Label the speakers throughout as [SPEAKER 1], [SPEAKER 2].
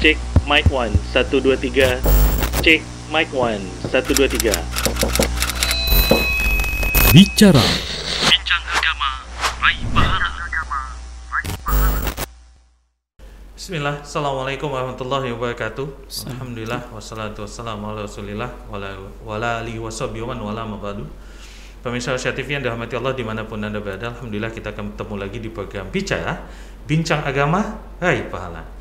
[SPEAKER 1] Cek mic 1 1 2 3. Cek mic 1 1 2 3.
[SPEAKER 2] Bicara.
[SPEAKER 1] Bincang agama, raih pahala. Bismillah, Assalamualaikum warahmatullahi wabarakatuh. Alhamdulillah, wassalatu wassalamu ala rasulillah Wala, alihi wassabi wa man wala mabadu Pemirsa Asia TV yang dirahmati Allah di mana pun Anda berada Alhamdulillah kita akan bertemu lagi di program Bicara Bincang Agama, Raih Pahala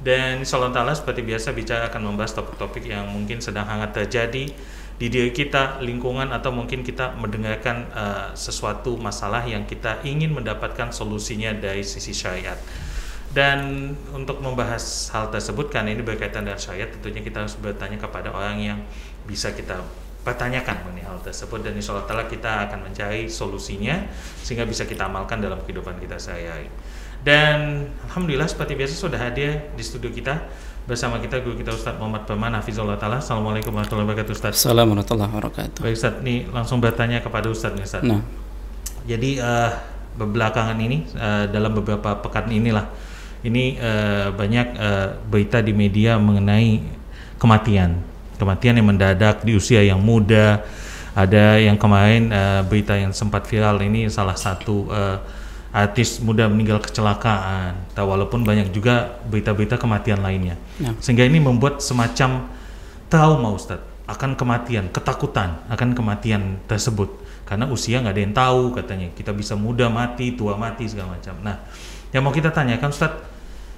[SPEAKER 1] Dan Allah ta'ala seperti biasa Bicara akan membahas topik-topik yang mungkin sedang hangat terjadi di diri kita, lingkungan atau mungkin kita mendengarkan uh, sesuatu masalah yang kita ingin mendapatkan solusinya dari sisi syariat. Dan untuk membahas hal tersebut karena ini berkaitan dengan syariat, tentunya kita harus bertanya kepada orang yang bisa kita pertanyakan mengenai hal tersebut dan insya Allah kita akan mencari solusinya sehingga bisa kita amalkan dalam kehidupan kita sehari-hari. Dan Alhamdulillah seperti biasa sudah hadir di studio kita. Bersama kita guru kita Ustadz Muhammad Paman Hafizullah Ta'ala. Assalamualaikum warahmatullahi wabarakatuh Ustadz.
[SPEAKER 3] Assalamualaikum warahmatullahi wabarakatuh.
[SPEAKER 1] Baik Ustadz, nih langsung bertanya kepada Ustadz nih Ustadz.
[SPEAKER 3] Nah,
[SPEAKER 1] Jadi eh belakangan ini eh, dalam beberapa pekan inilah ini eh, banyak eh, berita di media mengenai kematian, kematian yang mendadak di usia yang muda. Ada yang kemarin eh, berita yang sempat viral. Ini salah satu eh, artis muda meninggal kecelakaan. Nah, walaupun banyak juga berita-berita kematian lainnya.
[SPEAKER 3] Ya.
[SPEAKER 1] Sehingga ini membuat semacam trauma Ustadz akan kematian, ketakutan akan kematian tersebut karena usia nggak ada yang tahu katanya kita bisa muda mati, tua mati segala macam. Nah, yang mau kita tanyakan Ustadz,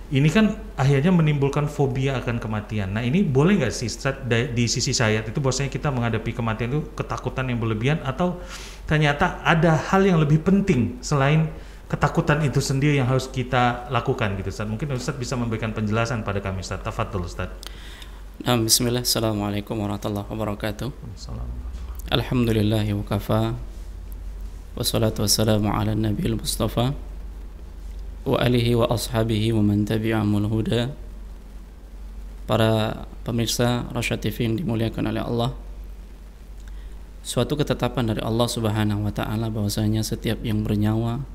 [SPEAKER 1] ini kan akhirnya menimbulkan fobia akan kematian. Nah, ini boleh nggak sih Ustadz di sisi syariat itu bahwasanya kita menghadapi kematian itu ketakutan yang berlebihan atau ternyata ada hal yang lebih penting selain ketakutan itu sendiri yang harus kita lakukan gitu Ustadz. Mungkin Ustadz bisa memberikan penjelasan pada kami Ustadz. Tafadhol Ustadz.
[SPEAKER 3] nah bismillah. Assalamualaikum warahmatullahi wabarakatuh.
[SPEAKER 1] Assalamualaikum.
[SPEAKER 3] Alhamdulillahi wa kafa. Wassalatu wassalamu ala nabiyil mustafa wa alihi wa ashabihi wa man tabi'ahumul huda. Para pemirsa Rasya TV yang dimuliakan oleh Allah. Suatu ketetapan dari Allah Subhanahu wa taala bahwasanya setiap yang bernyawa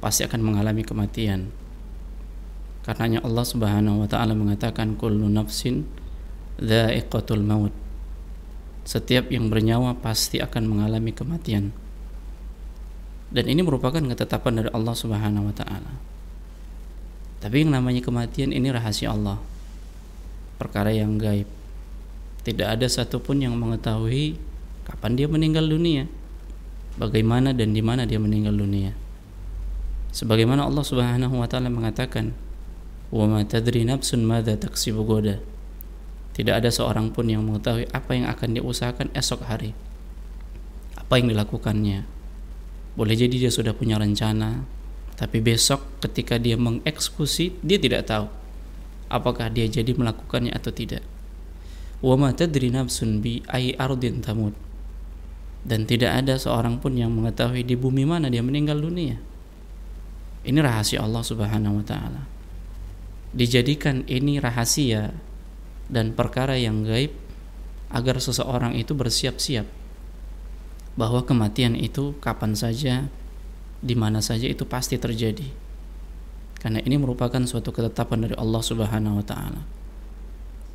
[SPEAKER 3] pasti akan mengalami kematian. Karenanya Allah Subhanahu wa taala mengatakan kullu nafsin dha'iqatul maut. Setiap yang bernyawa pasti akan mengalami kematian. Dan ini merupakan ketetapan dari Allah Subhanahu wa taala. Tapi yang namanya kematian ini rahasia Allah. Perkara yang gaib. Tidak ada satupun yang mengetahui kapan dia meninggal dunia, bagaimana dan di mana dia meninggal dunia. Sebagaimana Allah Subhanahu wa taala mengatakan, "Wa ma tadri nafsun madza taksibu goda." Tidak ada seorang pun yang mengetahui apa yang akan dia usahakan esok hari. Apa yang dilakukannya. Boleh jadi dia sudah punya rencana, tapi besok ketika dia mengeksekusi, dia tidak tahu apakah dia jadi melakukannya atau tidak. Wa ma tadri nafsun bi ai ardin tamut. Dan tidak ada seorang pun yang mengetahui di bumi mana dia meninggal dunia. Ini rahasia Allah Subhanahu wa taala. Dijadikan ini rahasia dan perkara yang gaib agar seseorang itu bersiap-siap bahwa kematian itu kapan saja di mana saja itu pasti terjadi. Karena ini merupakan suatu ketetapan dari Allah Subhanahu wa taala.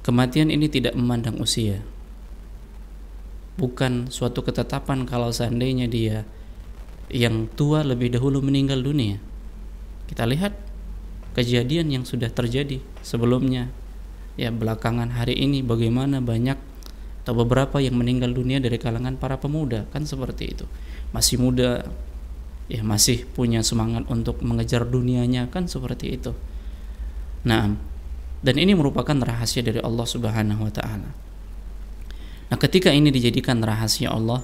[SPEAKER 3] Kematian ini tidak memandang usia. Bukan suatu ketetapan kalau seandainya dia yang tua lebih dahulu meninggal dunia. Kita lihat kejadian yang sudah terjadi sebelumnya. Ya belakangan hari ini bagaimana banyak atau beberapa yang meninggal dunia dari kalangan para pemuda kan seperti itu. Masih muda ya masih punya semangat untuk mengejar dunianya kan seperti itu. Nah dan ini merupakan rahasia dari Allah Subhanahu wa taala. Nah ketika ini dijadikan rahasia Allah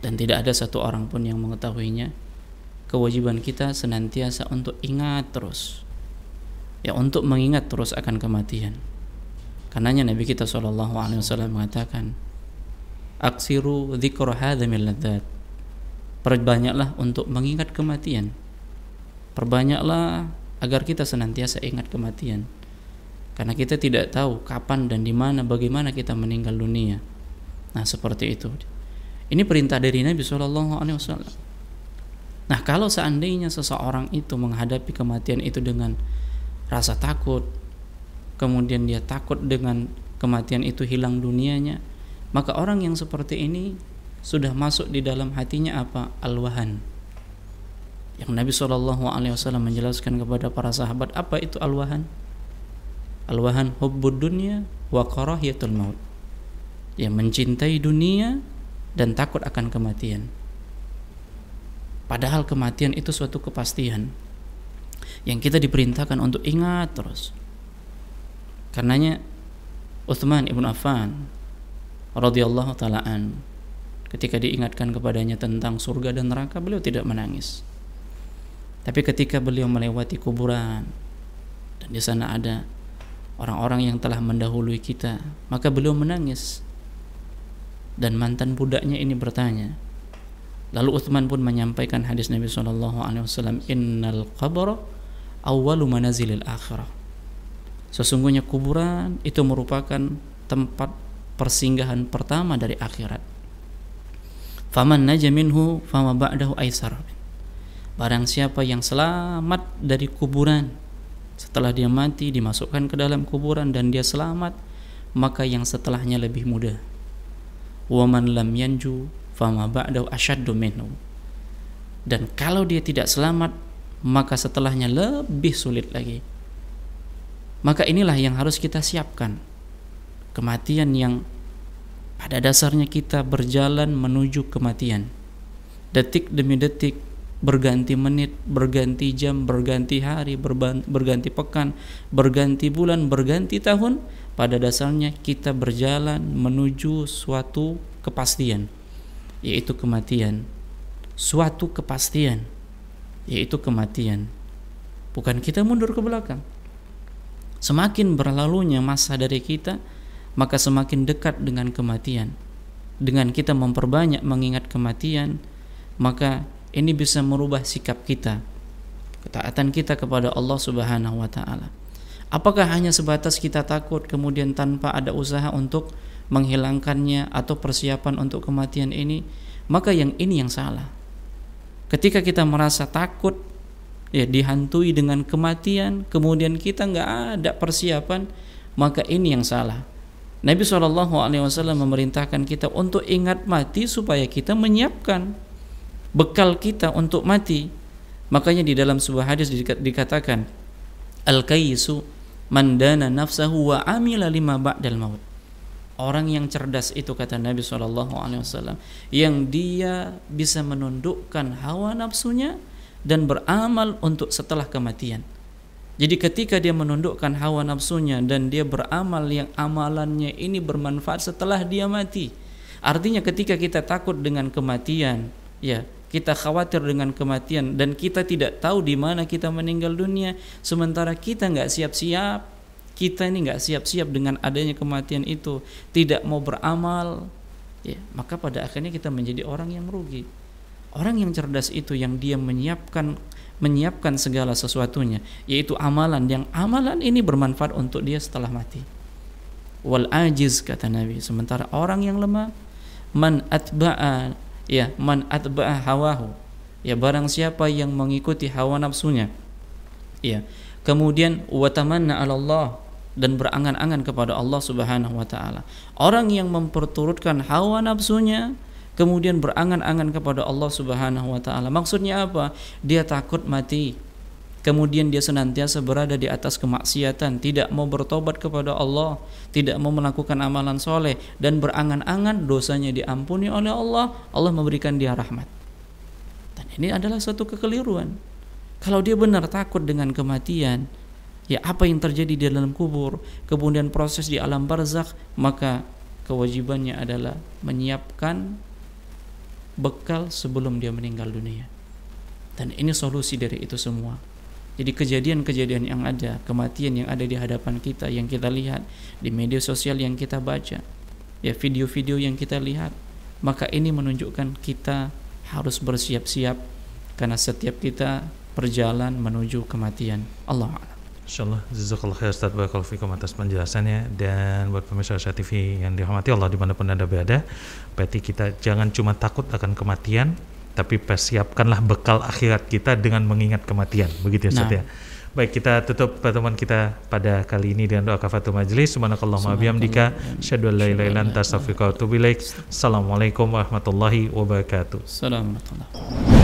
[SPEAKER 3] dan tidak ada satu orang pun yang mengetahuinya kewajiban kita senantiasa untuk ingat terus. Ya untuk mengingat terus akan kematian. Karenanya Nabi kita Wasallam mengatakan aksiru ladzat. Perbanyaklah untuk mengingat kematian. Perbanyaklah agar kita senantiasa ingat kematian. Karena kita tidak tahu kapan dan di mana bagaimana kita meninggal dunia. Nah seperti itu. Ini perintah dari Nabi Wasallam Nah, kalau seandainya seseorang itu menghadapi kematian itu dengan rasa takut, kemudian dia takut dengan kematian itu hilang dunianya, maka orang yang seperti ini sudah masuk di dalam hatinya apa? Alwahan. Yang Nabi Wasallam menjelaskan kepada para sahabat apa itu alwahan? Alwahan hubbud dunya wa karahiyatul maut. Yang mencintai dunia dan takut akan kematian. Padahal kematian itu suatu kepastian yang kita diperintahkan untuk ingat terus. Karenanya Uthman ibn Affan radhiyallahu taala an ketika diingatkan kepadanya tentang surga dan neraka beliau tidak menangis. Tapi ketika beliau melewati kuburan dan di sana ada orang-orang yang telah mendahului kita, maka beliau menangis. Dan mantan budaknya ini bertanya. Lalu Uthman pun menyampaikan hadis Nabi sallallahu alaihi wasallam, "Innal qabra awwalu manazilil akhirah." Sesungguhnya kuburan itu merupakan tempat persinggahan pertama dari akhirat. Faman naja minhu fama ba'dahu aisar. Barang siapa yang selamat dari kuburan setelah dia mati dimasukkan ke dalam kuburan dan dia selamat, maka yang setelahnya lebih mudah. Wa man lam yanju fama ba'dahu ashaddu minhu. Dan kalau dia tidak selamat, maka setelahnya lebih sulit lagi. Maka inilah yang harus kita siapkan. Kematian yang pada dasarnya kita berjalan menuju kematian. Detik demi detik, berganti menit, berganti jam, berganti hari, berganti pekan, berganti bulan, berganti tahun, pada dasarnya kita berjalan menuju suatu kepastian, yaitu kematian. Suatu kepastian, yaitu kematian. Bukan kita mundur ke belakang. Semakin berlalunya masa dari kita, maka semakin dekat dengan kematian. Dengan kita memperbanyak mengingat kematian, maka ini bisa merubah sikap kita, ketaatan kita kepada Allah Subhanahu wa taala. Apakah hanya sebatas kita takut kemudian tanpa ada usaha untuk menghilangkannya atau persiapan untuk kematian ini? Maka yang ini yang salah. Ketika kita merasa takut ya dihantui dengan kematian, kemudian kita nggak ada persiapan, maka ini yang salah. Nabi Wasallam memerintahkan kita untuk ingat mati supaya kita menyiapkan bekal kita untuk mati. Makanya di dalam sebuah hadis dikatakan al kaisu mandana nafsahu wa amila lima ba'dal maut. Orang yang cerdas itu kata Nabi Wasallam yang dia bisa menundukkan hawa nafsunya dan beramal untuk setelah kematian. Jadi ketika dia menundukkan hawa nafsunya dan dia beramal yang amalannya ini bermanfaat setelah dia mati. Artinya ketika kita takut dengan kematian, ya, kita khawatir dengan kematian dan kita tidak tahu di mana kita meninggal dunia, sementara kita nggak siap-siap, kita ini nggak siap-siap dengan adanya kematian itu, tidak mau beramal, ya, maka pada akhirnya kita menjadi orang yang merugi. Orang yang cerdas itu yang dia menyiapkan menyiapkan segala sesuatunya yaitu amalan yang amalan ini bermanfaat untuk dia setelah mati wal ajiz kata Nabi sementara orang yang lemah man atba'a ya man atba'a hawahu ya barang siapa yang mengikuti hawa nafsunya ya kemudian watamanna 'ala Allah dan berangan-angan kepada Allah Subhanahu wa taala. Orang yang memperturutkan hawa nafsunya kemudian berangan-angan kepada Allah Subhanahu wa taala. Maksudnya apa? Dia takut mati. Kemudian dia senantiasa berada di atas kemaksiatan, tidak mau bertobat kepada Allah, tidak mau melakukan amalan soleh dan berangan-angan dosanya diampuni oleh Allah, Allah memberikan dia rahmat. Dan ini adalah satu kekeliruan. Kalau dia benar takut dengan kematian, ya apa yang terjadi di dalam kubur, kemudian proses di alam barzakh, maka kewajibannya adalah menyiapkan bekal sebelum dia meninggal dunia. Dan ini solusi dari itu semua. Jadi kejadian-kejadian yang ada, kematian yang ada di hadapan kita yang kita lihat di media sosial yang kita baca, ya video-video yang kita lihat, maka ini menunjukkan kita harus bersiap-siap karena setiap kita berjalan menuju kematian. Allah
[SPEAKER 1] Insyaallah jazakallah khair Ustaz Barakallahu fikum atas penjelasannya dan buat pemirsa Asia TV yang dirahmati Allah di mana pun Anda berada berarti kita jangan cuma takut akan kematian tapi persiapkanlah bekal akhirat kita dengan mengingat kematian begitu ya Ustaz nah. ya Baik, kita tutup pertemuan kita pada kali ini dengan doa kafatul majlis. Subhanakallahumma bihamdika asyhadu an la ilaha illa anta astaghfiruka wa atubu ilaik. Assalamualaikum warahmatullahi wabarakatuh.
[SPEAKER 3] Assalamualaikum.